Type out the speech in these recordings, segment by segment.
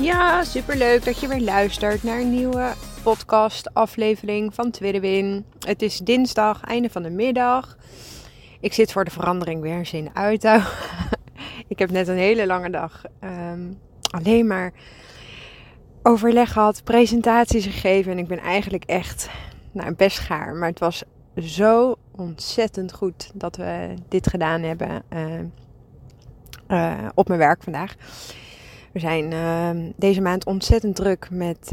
Ja, super leuk dat je weer luistert naar een nieuwe podcast aflevering van Tweede Win. Het is dinsdag, einde van de middag. Ik zit voor de verandering weer eens in auto. ik heb net een hele lange dag um, alleen maar overleg gehad, presentaties gegeven en ik ben eigenlijk echt nou, best gaar. Maar het was zo ontzettend goed dat we dit gedaan hebben uh, uh, op mijn werk vandaag. We zijn uh, deze maand ontzettend druk met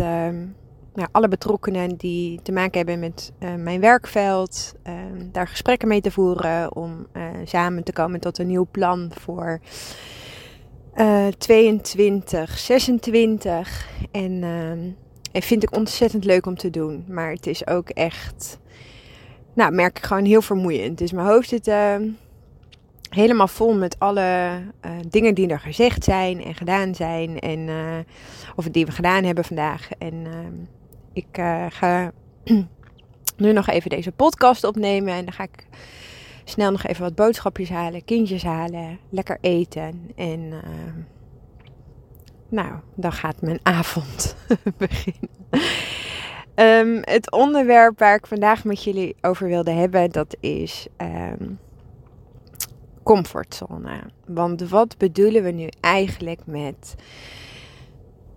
nou, alle betrokkenen die te maken hebben met uh, mijn werkveld. daar gesprekken mee te voeren om samen te komen tot een nieuw plan voor 22, 26. En en vind ik ontzettend leuk om te doen. Maar het is ook echt, nou merk ik gewoon heel vermoeiend. Dus mijn hoofd zit helemaal vol met alle uh, dingen die er gezegd zijn en gedaan zijn. En, uh, of die we gedaan hebben vandaag. En ehm, ik ga nu nog even deze podcast opnemen. En dan ga ik snel nog even wat boodschapjes halen, kindjes halen, lekker eten. En ehm, nou, dan gaat mijn avond beginnen. Um, het onderwerp waar ik vandaag met jullie over wilde hebben, dat is comfortzone. Want wat bedoelen we nu eigenlijk met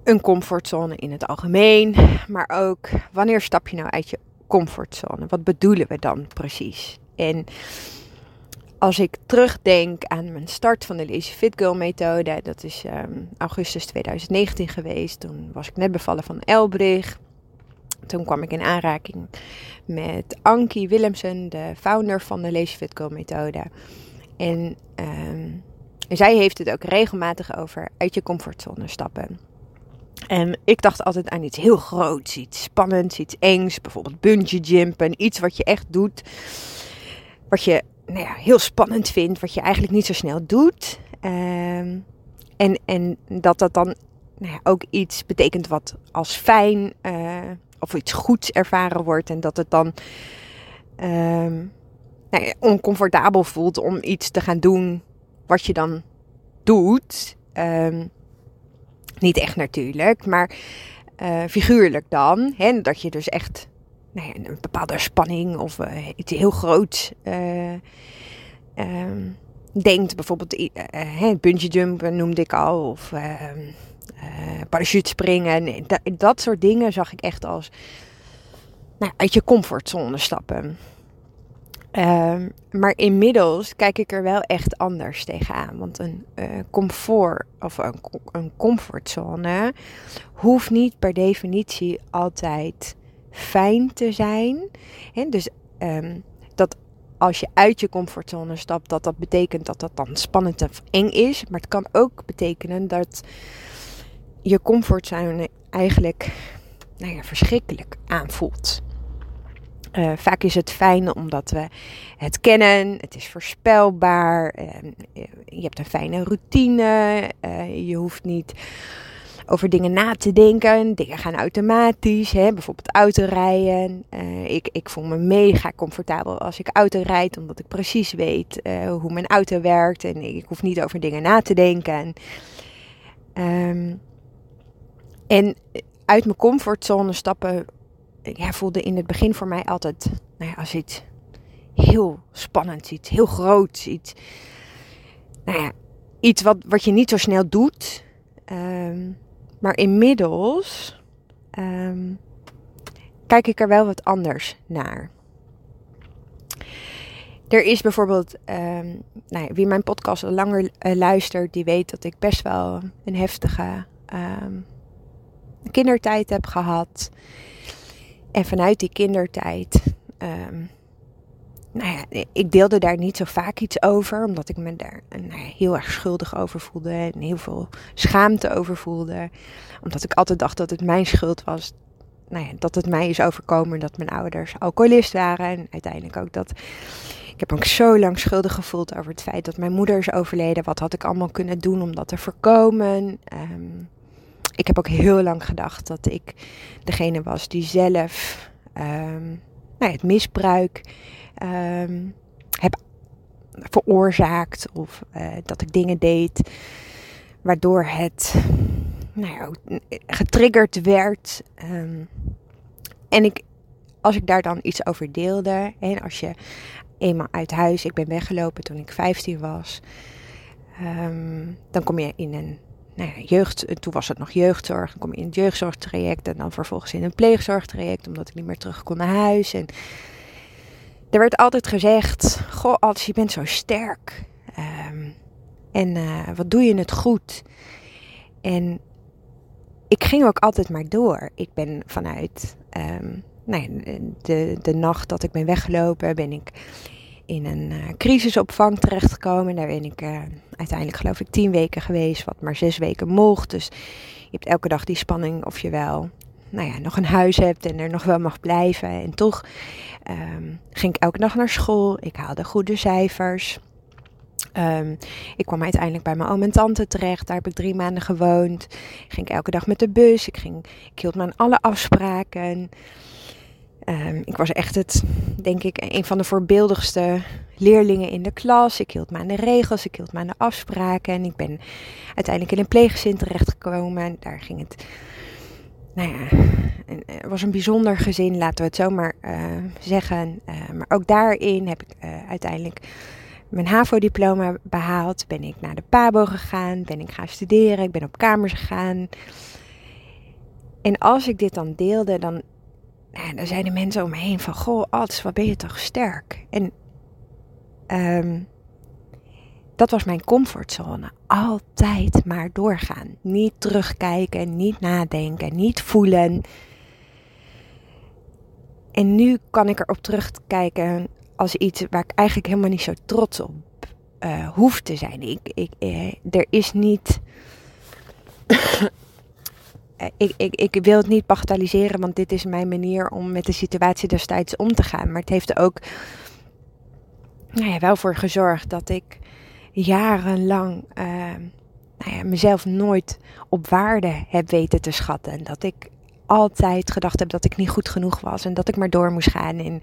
een comfortzone in het algemeen, maar ook wanneer stap je nou uit je comfortzone? Wat bedoelen we dan precies? En als ik terugdenk aan mijn start van de Lazy Fit Girl methode, dat is um, augustus 2019 geweest. Toen was ik net bevallen van Elbrich. Toen kwam ik in aanraking met Ankie Willemsen, de founder van de Lazy Fit Girl methode. En um, zij heeft het ook regelmatig over uit je comfortzone stappen. En ik dacht altijd aan iets heel groots, iets spannends, iets engs. Bijvoorbeeld bungee jumpen, iets wat je echt doet. Wat je nou ja, heel spannend vindt, wat je eigenlijk niet zo snel doet. Ehm, en, en dat dat dan nou ja, ook iets betekent wat als fijn uh, of iets goeds ervaren wordt. En dat het dan um, nou oncomfortabel voelt om iets te gaan doen wat je dan doet. Um, niet echt natuurlijk, maar uh, figuurlijk dan. Hè, dat je dus echt nou ja, een bepaalde spanning of uh, iets heel groots uh, um, denkt. Bijvoorbeeld bungee jumpen noemde ik al. Of parachute springen. Dat, dat soort dingen zag ik echt als nou, uit je comfortzone stappen. Um, maar inmiddels kijk ik er wel echt anders tegenaan. Want een uh, comfort of een, een comfortzone hoeft niet per definitie altijd fijn te zijn. He, dus um, dat als je uit je comfortzone stapt, dat dat betekent dat dat dan spannend of eng is. Maar het kan ook betekenen dat je comfortzone eigenlijk nou ja, verschrikkelijk aanvoelt. Uh, vaak is het fijn omdat we het kennen, het is voorspelbaar, uh, je hebt een fijne routine, uh, je hoeft niet over dingen na te denken. Dingen gaan automatisch. Hè? Bijvoorbeeld autorijden. Ik, ik voel me mega comfortabel als ik auto rijd. Omdat ik precies weet hoe mijn auto werkt. En ik hoef niet over dingen na te denken. Um, en uit mijn comfortzone stappen ja, voelde in het begin voor mij altijd nou ja, als iets heel spannends. Iets heel groots. Iets, nou ja, iets wat, wat je niet zo snel doet. Um, maar inmiddels um, kijk ik er wel wat anders naar. Er is bijvoorbeeld, um, nou ja, wie mijn podcast al langer uh, luistert, die weet dat ik best wel een heftige kindertijd heb gehad. En vanuit die kindertijd nou ja, ik deelde daar niet zo vaak iets over, omdat ik me daar nou ja, heel erg schuldig over voelde en heel veel schaamte over voelde. Omdat ik altijd dacht dat het mijn schuld was nou ja, dat het mij is overkomen dat mijn ouders alcoholist waren. En uiteindelijk ook dat. Ik heb ook zo lang schuldig gevoeld over het feit dat mijn moeder is overleden. Wat had ik allemaal kunnen doen om dat te voorkomen? Ehm, ik heb ook heel lang gedacht dat ik degene was die zelf um, nou het misbruik um, heb veroorzaakt. Of uh, dat ik dingen deed waardoor het nou ja, getriggerd werd. Um, en ik, als ik daar dan iets over deelde, en als je eenmaal uit huis, ik ben weggelopen toen ik 15 was, dan kom je in een nou jeugd, toen was het nog jeugdzorg, dan kom je in het jeugdzorgtraject en dan vervolgens in een pleegzorgtraject, omdat ik niet meer terug kon naar huis. En er werd altijd gezegd, goh, als je bent zo sterk um, en uh, wat doe je het goed. En ik ging ook altijd maar door. Ik ben vanuit um, nou de, de nacht dat ik ben weggelopen, ben ik in een uh, crisisopvang terechtgekomen. Daar ben ik uh, uiteindelijk geloof ik tien weken geweest, wat maar zes weken mocht. Dus je hebt elke dag die spanning of je wel nou ja, nog een huis hebt en er nog wel mag blijven. En toch um, ging ik elke dag naar school. Ik haalde goede cijfers. Um, ik kwam uiteindelijk bij mijn oom en tante terecht. Daar heb ik drie maanden gewoond. Ik ging elke dag met de bus. Ik, ging, ik hield me aan alle afspraken. Um, ik was echt het, denk ik, een van de voorbeeldigste leerlingen in de klas. Ik hield me aan de regels, ik hield me aan de afspraken. En ik ben uiteindelijk in een pleeggezin terechtgekomen. Daar ging het, nou ja, het was een bijzonder gezin, laten we het zo maar uh, zeggen. Uh, maar ook daarin heb ik uh, uiteindelijk mijn HAVO-diploma behaald. Ben ik naar de PABO gegaan. Ben ik gaan studeren. Ik ben op kamers gegaan. En als ik dit dan deelde, dan, nou, dan zeiden mensen om me heen van... Goh, Ads, wat ben je toch sterk. En um, dat was mijn comfortzone. Altijd maar doorgaan. Niet terugkijken, niet nadenken, niet voelen. En nu kan ik erop terugkijken als iets waar ik eigenlijk helemaal niet zo trots op uh, hoef te zijn. Ik, ik, eh, er is niet. Eh, ik, ik, ik wil het niet bagatelliseren, want dit is mijn manier om met de situatie destijds om te gaan. Maar het heeft er ook nou ja, wel voor gezorgd dat ik jarenlang uh, nou ja, mezelf nooit op waarde heb weten te schatten. En dat ik altijd gedacht heb dat ik niet goed genoeg was en dat ik maar door moest gaan.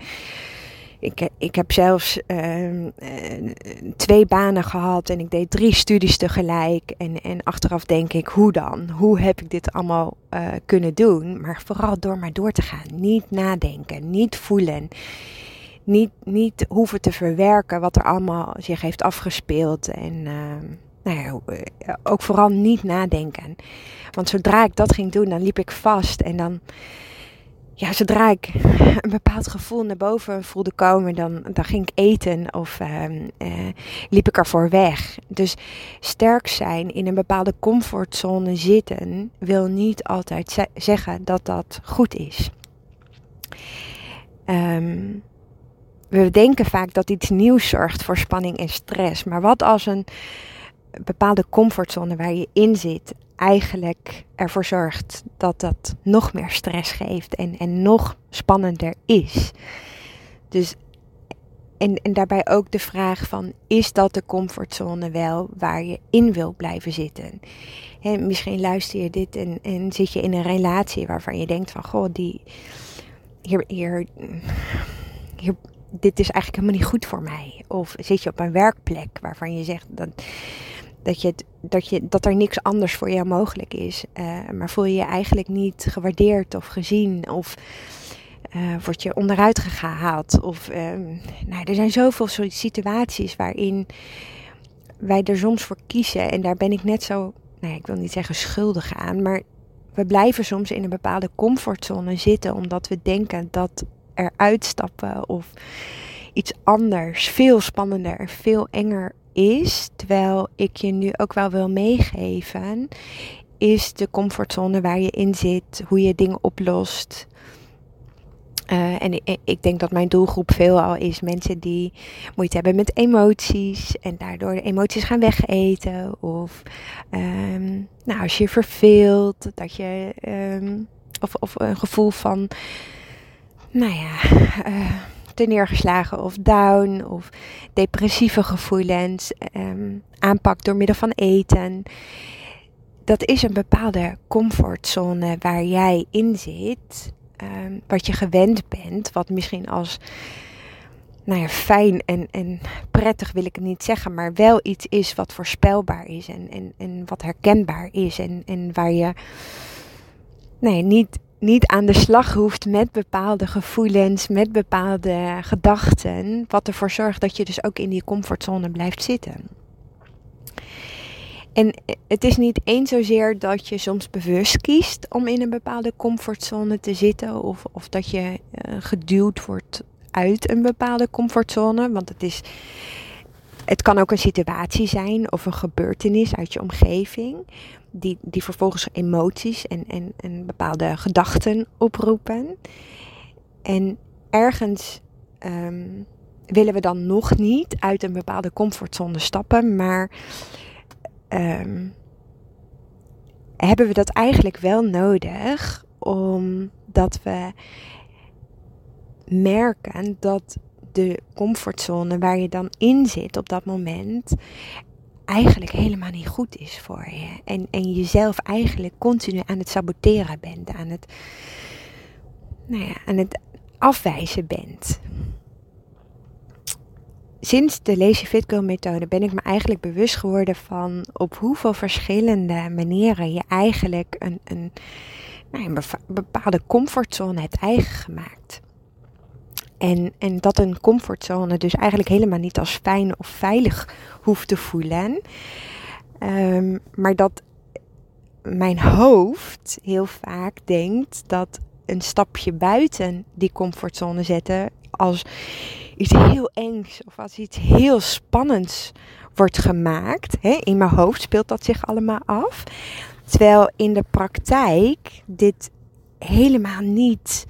Ik, ik heb zelfs uh, twee banen gehad en ik deed drie studies tegelijk. En, en achteraf denk ik, hoe dan? Hoe heb ik dit allemaal uh, kunnen doen? Maar vooral door maar door te gaan. Niet nadenken, niet voelen. Niet, niet hoeven te verwerken wat er allemaal zich heeft afgespeeld. En uh, nou ja, ook vooral niet nadenken. Want zodra ik dat ging doen, dan liep ik vast en dan ja, zodra ik een bepaald gevoel naar boven voelde komen, dan, dan ging ik eten of uh, uh, liep ik ervoor weg. Dus sterk zijn, in een bepaalde comfortzone zitten, wil niet altijd ze zeggen dat dat goed is. Um, we denken vaak dat iets nieuws zorgt voor spanning en stress. Maar wat als een bepaalde comfortzone waar je in zit eigenlijk ervoor zorgt dat dat nog meer stress geeft en, en nog spannender is. Dus en, en daarbij ook de vraag van, is dat de comfortzone wel waar je in wil blijven zitten? He, misschien luister je dit en, en zit je in een relatie waarvan je denkt van, goh, die, hier, hier, hier, dit is eigenlijk helemaal niet goed voor mij. Of zit je op een werkplek waarvan je zegt, dat, dat, je, dat, je, dat er niks anders voor jou mogelijk is. Uh, maar voel je je eigenlijk niet gewaardeerd of gezien of uh, word je onderuit gehaald. Of, uh, nou, er zijn zoveel situaties waarin wij er soms voor kiezen. En daar ben ik net zo, nou, ik wil niet zeggen schuldig aan, maar we blijven soms in een bepaalde comfortzone zitten omdat we denken dat er uitstappen of iets anders veel spannender en veel enger is, terwijl ik je nu ook wel wil meegeven, is de comfortzone waar je in zit, hoe je dingen oplost. Uh, en ik denk dat mijn doelgroep veelal is mensen die moeite hebben met emoties en daardoor de emoties gaan wegeten. Of um, nou, als je verveelt, dat je um, of, of een gevoel van, nou ja, te neergeslagen of down of depressieve gevoelens um, aanpakt door middel van eten. Dat is een bepaalde comfortzone waar jij in zit um, wat je gewend bent, wat misschien als nou ja, fijn en, en prettig wil ik het niet zeggen, maar wel iets is wat voorspelbaar is en, en, en wat herkenbaar is en, en waar je nee, niet, niet aan de slag hoeft met bepaalde gevoelens, met bepaalde gedachten, wat ervoor zorgt dat je dus ook in die comfortzone blijft zitten. En het is niet eens zozeer dat je soms bewust kiest om in een bepaalde comfortzone te zitten. Of, of dat je uh, geduwd wordt uit een bepaalde comfortzone. Want het is. Het kan ook een situatie zijn of een gebeurtenis uit je omgeving. Die, die vervolgens emoties en, en, en bepaalde gedachten oproepen. En ergens um, willen we dan nog niet uit een bepaalde comfortzone stappen. Maar um, hebben we dat eigenlijk wel nodig omdat we merken dat de comfortzone waar je dan in zit op dat moment eigenlijk helemaal niet goed is voor je. En, en jezelf eigenlijk continu aan het saboteren bent, aan het, nou ja, aan het afwijzen bent sinds de Lazy Fit methode ben ik me eigenlijk bewust geworden van op hoeveel verschillende manieren je eigenlijk een, een, nou, een bepaalde comfortzone hebt eigen gemaakt. En, en dat een comfortzone dus eigenlijk helemaal niet als fijn of veilig hoeft te voelen. Um, maar dat mijn hoofd heel vaak denkt dat een stapje buiten die comfortzone zetten als iets heel engs of als iets heel spannends wordt gemaakt. In mijn hoofd speelt dat zich allemaal af. Terwijl in de praktijk dit helemaal niet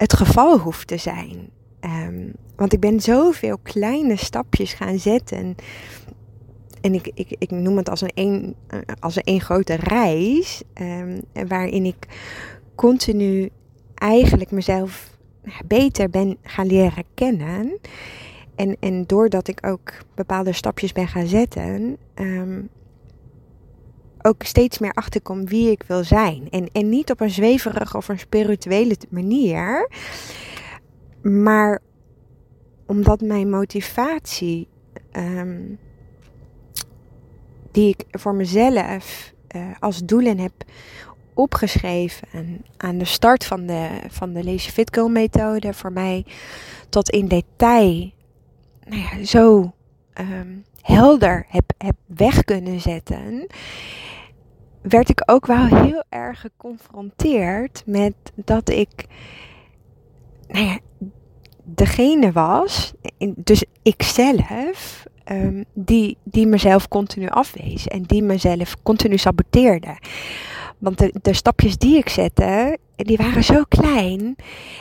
het geval hoeft te zijn. Um, want ik ben zoveel kleine stapjes gaan zetten. En ik, ik, ik noem het als een, een, als een, een grote reis. Um, waarin ik continu eigenlijk mezelf beter ben gaan leren kennen. En, en doordat ik ook bepaalde stapjes ben gaan zetten, um, ook steeds meer achterkom wie ik wil zijn. En, en niet op een zweverige of een spirituele manier, maar omdat mijn motivatie, um, die ik voor mezelf uh, als doelen heb opgeschreven aan de start van de, van de Lazy Fit Girl methode voor mij tot in detail nou ja, zo um, helder heb, heb weg kunnen zetten, werd ik ook wel heel erg geconfronteerd met dat ik nou ja, degene was, dus ikzelf, um, die, die mezelf continu afwees en die mezelf continu saboteerde. Want de, de stapjes die ik zette, die waren zo klein.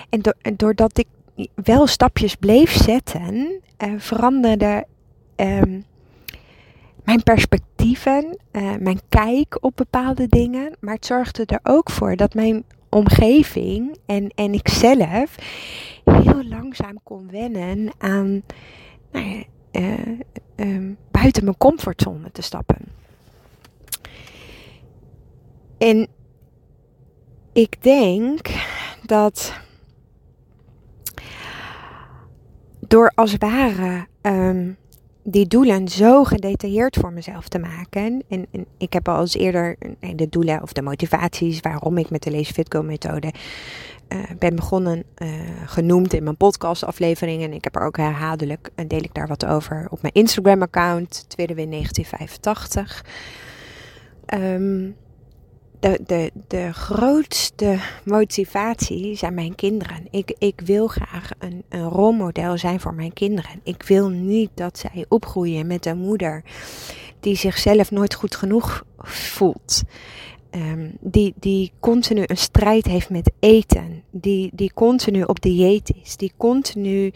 En, doordat ik wel stapjes bleef zetten, uh, veranderde um, mijn perspectieven, uh, mijn kijk op bepaalde dingen. Maar het zorgde er ook voor dat mijn omgeving en, en ik zelf heel langzaam kon wennen aan nou ja, uh, um, buiten mijn comfortzone te stappen. En ik denk dat door als het ware um, die doelen zo gedetailleerd voor mezelf te maken. En, en ik heb al eens eerder de doelen of de motivaties waarom ik met de Lazy Fit Go methode uh, ben begonnen, uh, genoemd in mijn podcastafleveringen. En ik heb er ook herhaaldelijk, en deel ik daar wat over op mijn Instagram account, Tweede Win 1985. Um, de, de, de grootste motivatie zijn mijn kinderen. Ik, ik wil graag een, een rolmodel zijn voor mijn kinderen. Ik wil niet dat zij opgroeien met een moeder die zichzelf nooit goed genoeg voelt. Ehm, die, die continu een strijd heeft met eten. Die, die continu op dieet is. Die continu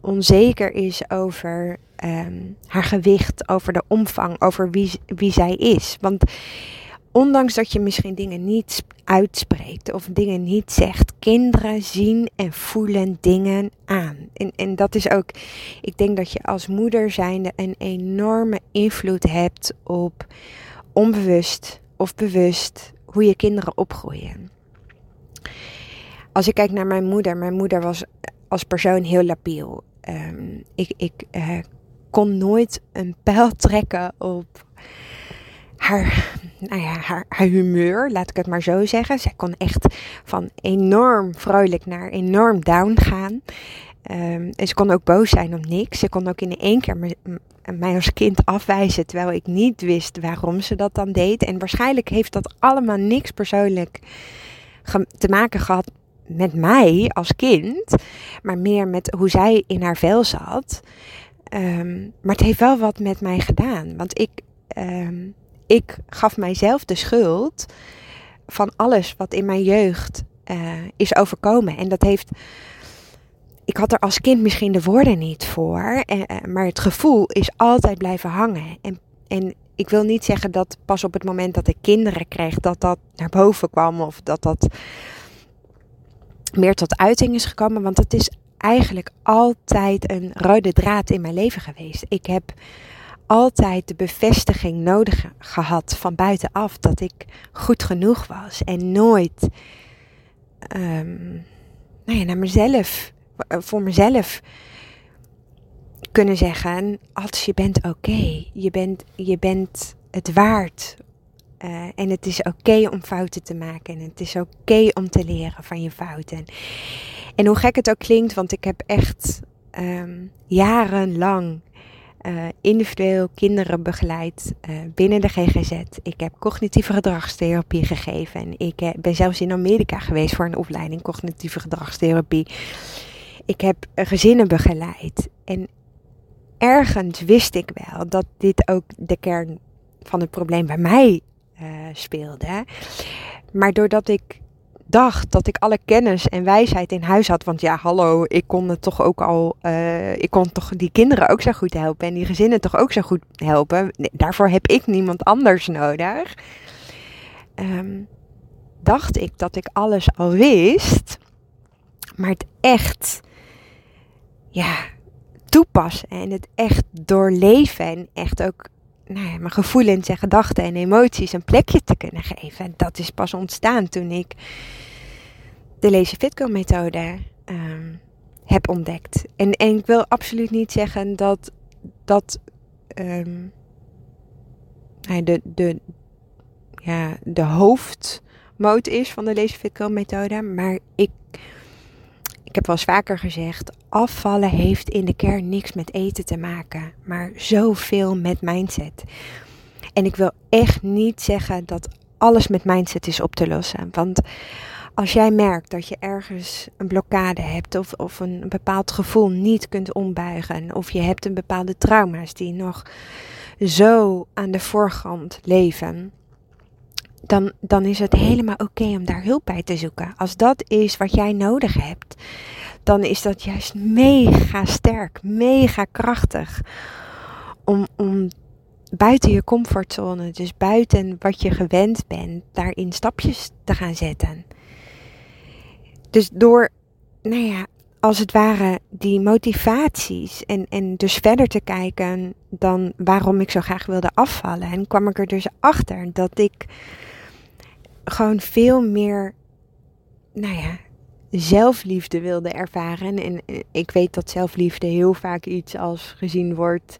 onzeker is over ehm, haar gewicht, over de omvang, over wie, wie zij is. Want ondanks dat je misschien dingen niet uitspreekt of dingen niet zegt, kinderen zien en voelen dingen aan. En, en dat is ook, ik denk dat je als moeder zijnde een enorme invloed hebt op onbewust of bewust hoe je kinderen opgroeien. Als ik kijk naar mijn moeder, mijn moeder was als persoon heel labiel. Ehm, ik ik uh, kon nooit een pijl trekken op haar, nou ja, haar, humeur, laat ik het maar zo zeggen. Zij kon echt van enorm vrolijk naar enorm down gaan. Um, en ze kon ook boos zijn om niks. Ze kon ook in één keer mij als kind afwijzen, terwijl ik niet wist waarom ze dat dan deed. En waarschijnlijk heeft dat allemaal niks persoonlijk te maken gehad met mij als kind, maar meer met hoe zij in haar vel zat. Um, maar het heeft wel wat met mij gedaan, want ik, um, ik gaf mijzelf de schuld van alles wat in mijn jeugd uh, is overkomen. En dat heeft ik had er als kind misschien de woorden niet voor, eh, eh, maar het gevoel is altijd blijven hangen. En, en ik wil niet zeggen dat pas op het moment dat ik kinderen kreeg, dat dat naar boven kwam of dat dat meer tot uiting is gekomen. Want het is eigenlijk altijd een rode draad in mijn leven geweest. Ik heb altijd de bevestiging nodig gehad van buitenaf dat ik goed genoeg was en nooit um, nou ja, naar mezelf eh, voor mezelf kunnen zeggen: als je bent oké, je, bent, je bent het waard. Uh, en het is oké om fouten te maken. En het is oké om te leren van je fouten. En hoe gek het ook klinkt, want ik heb echt um, jarenlang uh, individueel kinderen begeleid uh, binnen de GGZ. Ik heb cognitieve gedragstherapie gegeven. En ik ben zelfs in Amerika geweest voor een opleiding cognitieve gedragstherapie. Ik heb gezinnen begeleid. En ergens wist ik wel dat dit ook de kern van het probleem bij mij speelde. Maar doordat ik dacht dat ik alle kennis en wijsheid in huis had. Want ja, hallo, ik kon het toch ook al. Uh, ik kon toch die kinderen ook zo goed helpen. En die gezinnen toch ook zo goed helpen. Daarvoor heb ik niemand anders nodig. Um, dacht ik dat ik alles al wist. Maar het echt ja, toepassen en het echt doorleven en echt ook nou ja, mijn gevoelens en gedachten en emoties een plekje te kunnen geven. En dat is pas ontstaan toen ik de Lazy Fitco methode um, heb ontdekt. En, en ik wil absoluut niet zeggen dat dat um, de, de, ja, de hoofdmoot is van de Lazy Fitco methode. Maar ik ik heb wel eens vaker gezegd, afvallen heeft in de kern niks met eten te maken, maar zoveel met mindset. En ik wil echt niet zeggen dat alles met mindset is op te lossen. Want als jij merkt dat je ergens een blokkade hebt of, of een bepaald gevoel niet kunt ombuigen, of je hebt een bepaalde trauma's die nog zo aan de voorgrond leven, dan, dan is het helemaal oké om daar hulp bij te zoeken. Als dat is wat jij nodig hebt, dan is dat juist mega sterk, mega krachtig. Om, om buiten je comfortzone, dus buiten wat je gewend bent, daarin stapjes te gaan zetten. Dus door, nou ja, als het ware die motivaties en, en dus verder te kijken dan waarom ik zo graag wilde afvallen. En kwam ik er dus achter dat ik gewoon veel meer, nou ja, zelfliefde wilde ervaren. En ik weet dat zelfliefde heel vaak iets als gezien wordt,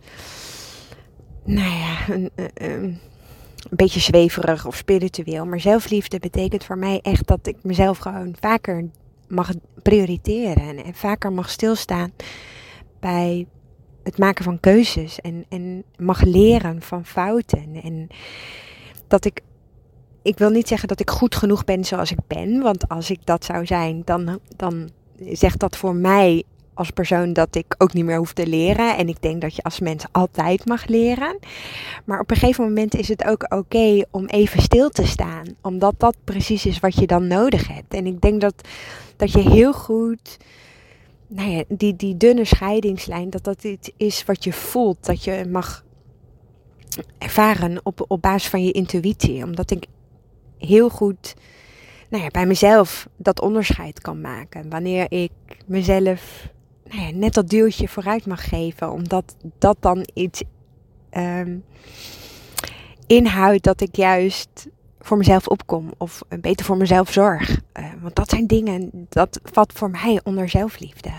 nou ja, een, een, beetje zweverig of spiritueel. Maar zelfliefde betekent voor mij echt dat ik mezelf gewoon vaker mag prioriteren en vaker mag stilstaan bij het maken van keuzes en, en mag leren van fouten. En dat ik ik wil niet zeggen dat ik goed genoeg ben zoals ik ben. Want als ik dat zou zijn, dan, dan zegt dat voor mij als persoon dat ik ook niet meer hoef te leren. En ik denk dat je als mens altijd mag leren. Maar op een gegeven moment is het ook oké om even stil te staan. Omdat dat precies is wat je dan nodig hebt. En ik denk dat, dat je heel goed. Nou ja, die, die dunne scheidingslijn, dat dat iets is wat je voelt. Dat je mag ervaren op, op basis van je intuïtie. Omdat ik heel goed nou ja, bij mezelf dat onderscheid kan maken. Wanneer ik mezelf nou ja, net dat duwtje vooruit mag geven. Omdat dat dan iets um, inhoudt dat ik juist voor mezelf opkom. Of beter voor mezelf zorg. Uh, want dat zijn dingen, dat valt voor mij onder zelfliefde.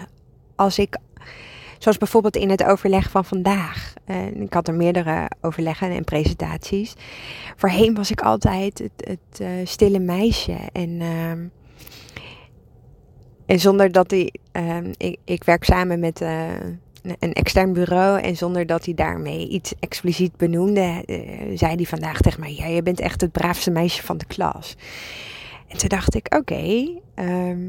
Als ik Zoals bijvoorbeeld in het overleg van vandaag. Ik had er meerdere overleggen en presentaties. Voorheen was ik altijd het, het uh, stille meisje. En, uh, en zonder dat hij. Ehm, ik, ik werk samen met eh, een extern bureau. En zonder dat hij daarmee iets expliciet benoemde, zei hij vandaag tegen mij: Ja, je bent echt het braafste meisje van de klas. En toen dacht ik: Oké. Okay, ehm,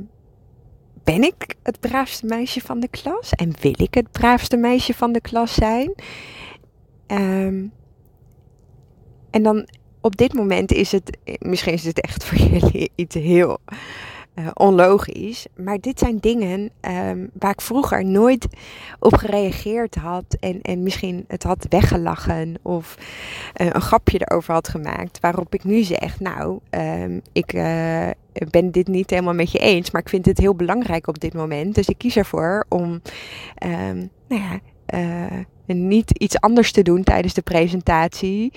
ben ik het braafste meisje van de klas? En wil ik het braafste meisje van de klas zijn? Um, en dan op dit moment is het, misschien is het echt voor jullie iets heel uh, onlogisch. Maar dit zijn dingen um, waar ik vroeger nooit op gereageerd had. En, en misschien het had weggelachen of uh, een grapje erover had gemaakt. Waarop ik nu zeg, nou, um, ik uh, ben dit niet helemaal met je eens. Maar ik vind het heel belangrijk op dit moment. Dus ik kies ervoor om, um, nou ja, niet iets anders te doen tijdens de presentatie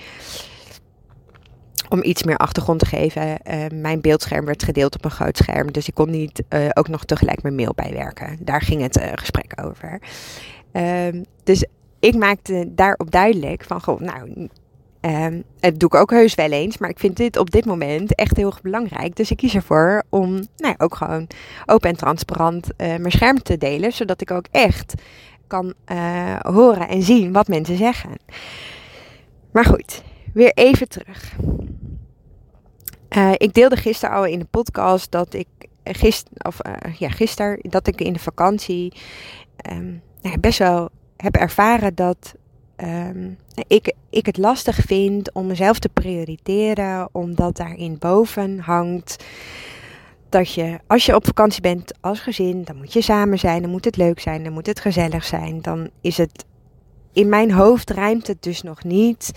om iets meer achtergrond te geven. Uh, mijn beeldscherm werd gedeeld op een groot scherm. Dus ik kon niet uh, ook nog tegelijk mijn mail bijwerken. Daar ging het gesprek over. Ehm, dus ik maakte daarop duidelijk van, goh, nou, um, het doe ik ook heus wel eens. Maar ik vind dit op dit moment echt heel erg belangrijk. Dus ik kies ervoor om nou, ook gewoon open en transparant mijn scherm te delen. Zodat ik ook echt kan horen en zien wat mensen zeggen. Maar goed, weer even terug. Uh, ik deelde gisteren al in de podcast dat ik gisteren, of ja, gisteren, dat ik in de vakantie um, nou, best wel heb ervaren dat um, ik, ik het lastig vind om mezelf te prioriteren, omdat daarin boven hangt dat je, als je op vakantie bent als gezin, dan moet je samen zijn, dan moet het leuk zijn, dan moet het gezellig zijn. Dan is het in mijn hoofd rijmt het dus nog niet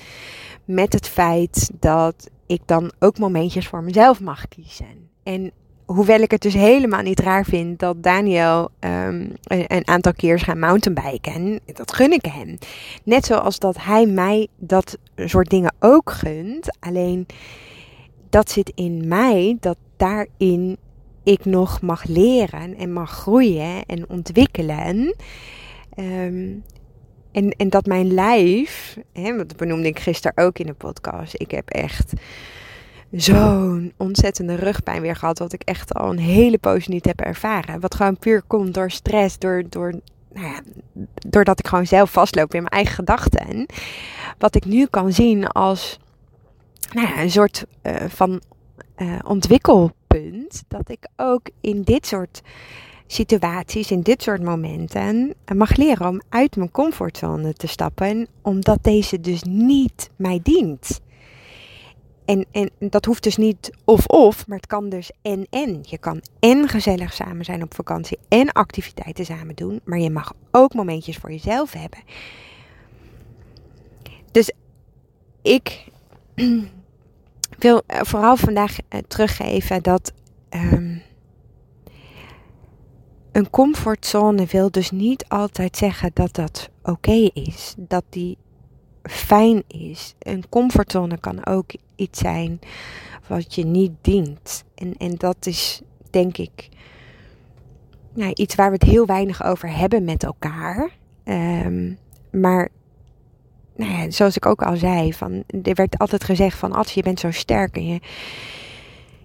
met het feit dat ik dan ook momentjes voor mezelf mag kiezen. En hoewel ik het dus helemaal niet raar vind dat Daniel um, een aantal keer is gaan mountainbiken, dat gun ik hem. Net zoals dat hij mij dat soort dingen ook gunt. Alleen dat zit in mij dat daarin ik nog mag leren en mag groeien en ontwikkelen. Um, en, en dat mijn lijf, hè, dat benoemde ik gisteren ook in de podcast. Ik heb echt zo'n ontzettende rugpijn weer gehad. Wat ik echt al een hele poos niet heb ervaren. Wat gewoon puur komt door stress, door, door, nou ja, doordat ik gewoon zelf vastloop in mijn eigen gedachten. Wat ik nu kan zien als nou ja, een soort uh, van uh, ontwikkelpunt. Dat ik ook in dit soort situaties, in dit soort momenten, mag leren om uit mijn comfortzone te stappen, omdat deze dus niet mij dient. En, en dat hoeft dus niet of-of, maar het kan dus en-en. Je kan en gezellig samen zijn op vakantie en activiteiten samen doen, maar je mag ook momentjes voor jezelf hebben. Dus ik wil vooral vandaag eh, teruggeven dat um, een comfortzone wil dus niet altijd zeggen dat dat oké is, dat die fijn is. Een comfortzone kan ook iets zijn wat je niet dient. En, en dat is denk ik nou, iets waar we het heel weinig over hebben met elkaar. Um, maar nou ja, zoals ik ook al zei, van, er werd altijd gezegd van Als je bent zo sterk en je,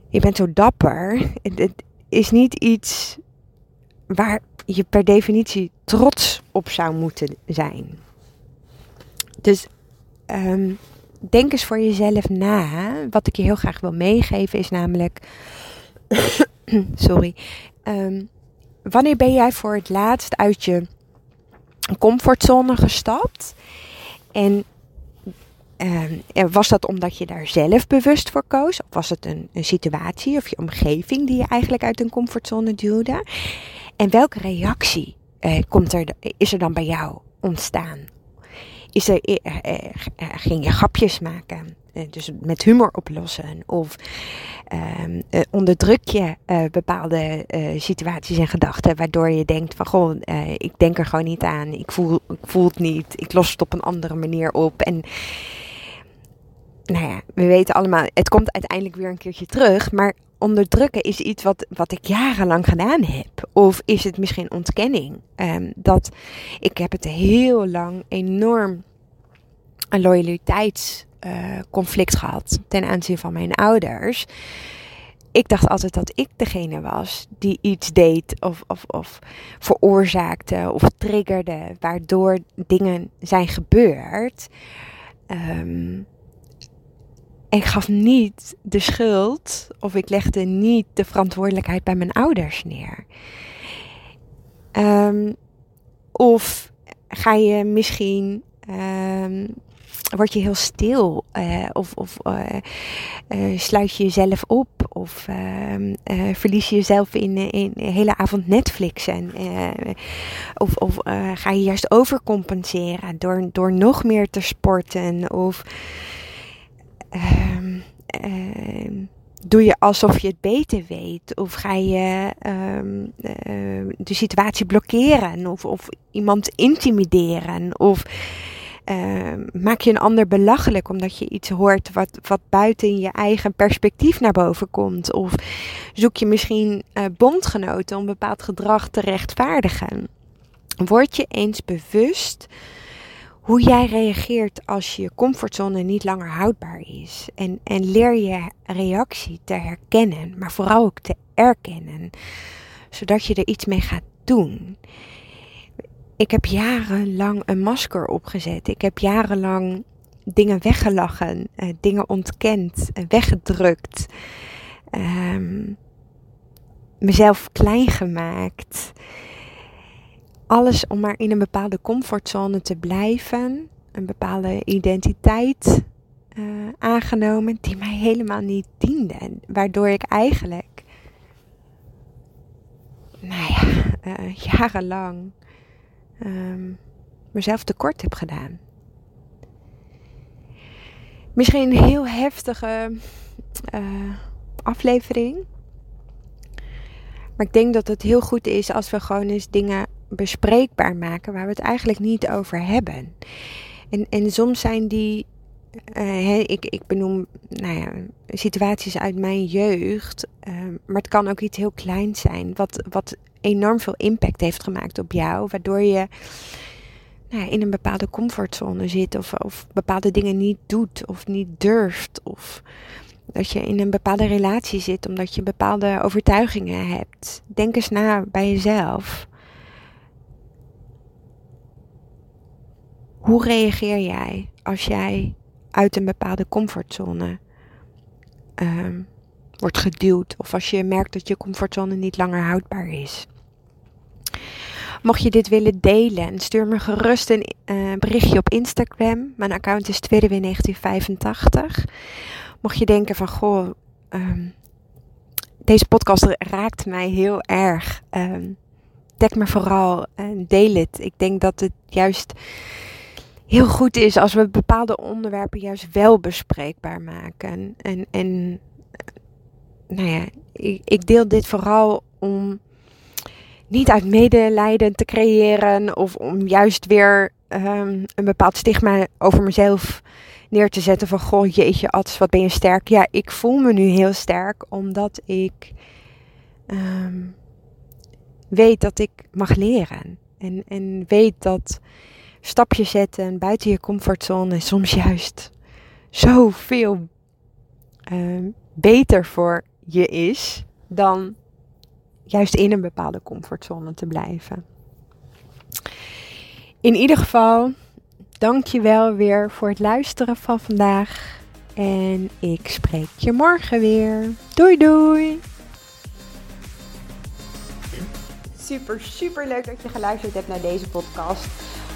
je bent zo dapper. Het, is niet iets waar je per definitie trots op zou moeten zijn. Dus um, denk eens voor jezelf na. Wat ik je heel graag wil meegeven is namelijk. sorry. Um, wanneer ben jij voor het laatst uit je comfortzone gestapt? En uh, was dat omdat je daar zelf bewust voor koos? Of was het een, situatie of je omgeving die je eigenlijk uit een comfortzone duwde? En welke reactie uh, komt er, is er dan bij jou ontstaan? Is er, uh, ging je grapjes maken? dus met humor oplossen? Of ehm, onderdruk je bepaalde situaties en gedachten waardoor je denkt van goh, ik denk er gewoon niet aan, ik voel, ik voel het niet, ik los het op een andere manier op. En nou ja, we weten allemaal, het komt uiteindelijk weer een keertje terug. Maar onderdrukken is iets wat, wat ik jarenlang gedaan heb. Of is het misschien ontkenning? Um, dat ik heb het heel lang enorm een loyaliteitsconflict uh, gehad ten aanzien van mijn ouders. Ik dacht altijd dat ik degene was die iets deed of, of, of veroorzaakte of triggerde, waardoor dingen zijn gebeurd. Um, ik gaf niet de schuld of ik legde niet de verantwoordelijkheid bij mijn ouders neer. Um, of ga je misschien, um, word je heel stil uh, of, of uh, uh, sluit je jezelf op of ehm, verlies je jezelf in, in hele avond Netflixen. of of ga je juist overcompenseren door, door nog meer te sporten of um, um, doe je alsof je het beter weet? Of ga je uh, de situatie blokkeren? Of, of iemand intimideren? Of maak je een ander belachelijk omdat je iets hoort wat, wat buiten je eigen perspectief naar boven komt? Of zoek je misschien uh, bondgenoten om bepaald gedrag te rechtvaardigen? Word je eens bewust hoe jij reageert als je comfortzone niet langer houdbaar is. En, en leer je reactie te herkennen, maar vooral ook te erkennen, zodat je er iets mee gaat doen. Ik heb jarenlang een masker opgezet. Ik heb jarenlang dingen weggelachen, eh, dingen ontkend, eh, weggedrukt. Um, mezelf klein gemaakt alles om maar in een bepaalde comfortzone te blijven. Een bepaalde identiteit uh, aangenomen die mij helemaal niet diende. Waardoor ik eigenlijk, nou ja, uh, jarenlang um, mezelf tekort heb gedaan. Misschien een heel heftige uh, aflevering. Maar ik denk dat het heel goed is als we gewoon eens dingen bespreekbaar maken waar we het eigenlijk niet over hebben. En, en soms zijn die, uh, ik, ik benoem nou ja, situaties uit mijn jeugd, uh, maar het kan ook iets heel kleins zijn, wat, wat enorm veel impact heeft gemaakt op jou, waardoor je nou, in een bepaalde comfortzone zit of, of bepaalde dingen niet doet of niet durft of dat je in een bepaalde relatie zit omdat je bepaalde overtuigingen hebt. Denk eens na bij jezelf. Hoe reageer jij als jij uit een bepaalde comfortzone um, wordt geduwd of als je merkt dat je comfortzone niet langer houdbaar is? Mocht je dit willen delen, stuur me gerust een uh, berichtje op Instagram. Mijn account is tweedewin1985. Mocht je denken van, goh, um, deze podcast raakt mij heel erg. Um, tag me vooral en deel het. Ik denk dat het juist heel goed is als we bepaalde onderwerpen juist wel bespreekbaar maken. En, en nou ja, ik, deel dit vooral om niet uit medelijden te creëren of om juist weer um, een bepaald stigma over mezelf neer te zetten van goh jeetje Ats, wat ben je sterk. Ja, ik voel me nu heel sterk omdat ik um, weet dat ik mag leren. En, en weet dat stapjes zetten buiten je comfortzone soms juist zoveel uh, beter voor je is dan juist in een bepaalde comfortzone te blijven. In ieder geval, dank je wel weer voor het luisteren van vandaag. En ik spreek je morgen weer. Doei doei! Super, super leuk dat je geluisterd hebt naar deze podcast.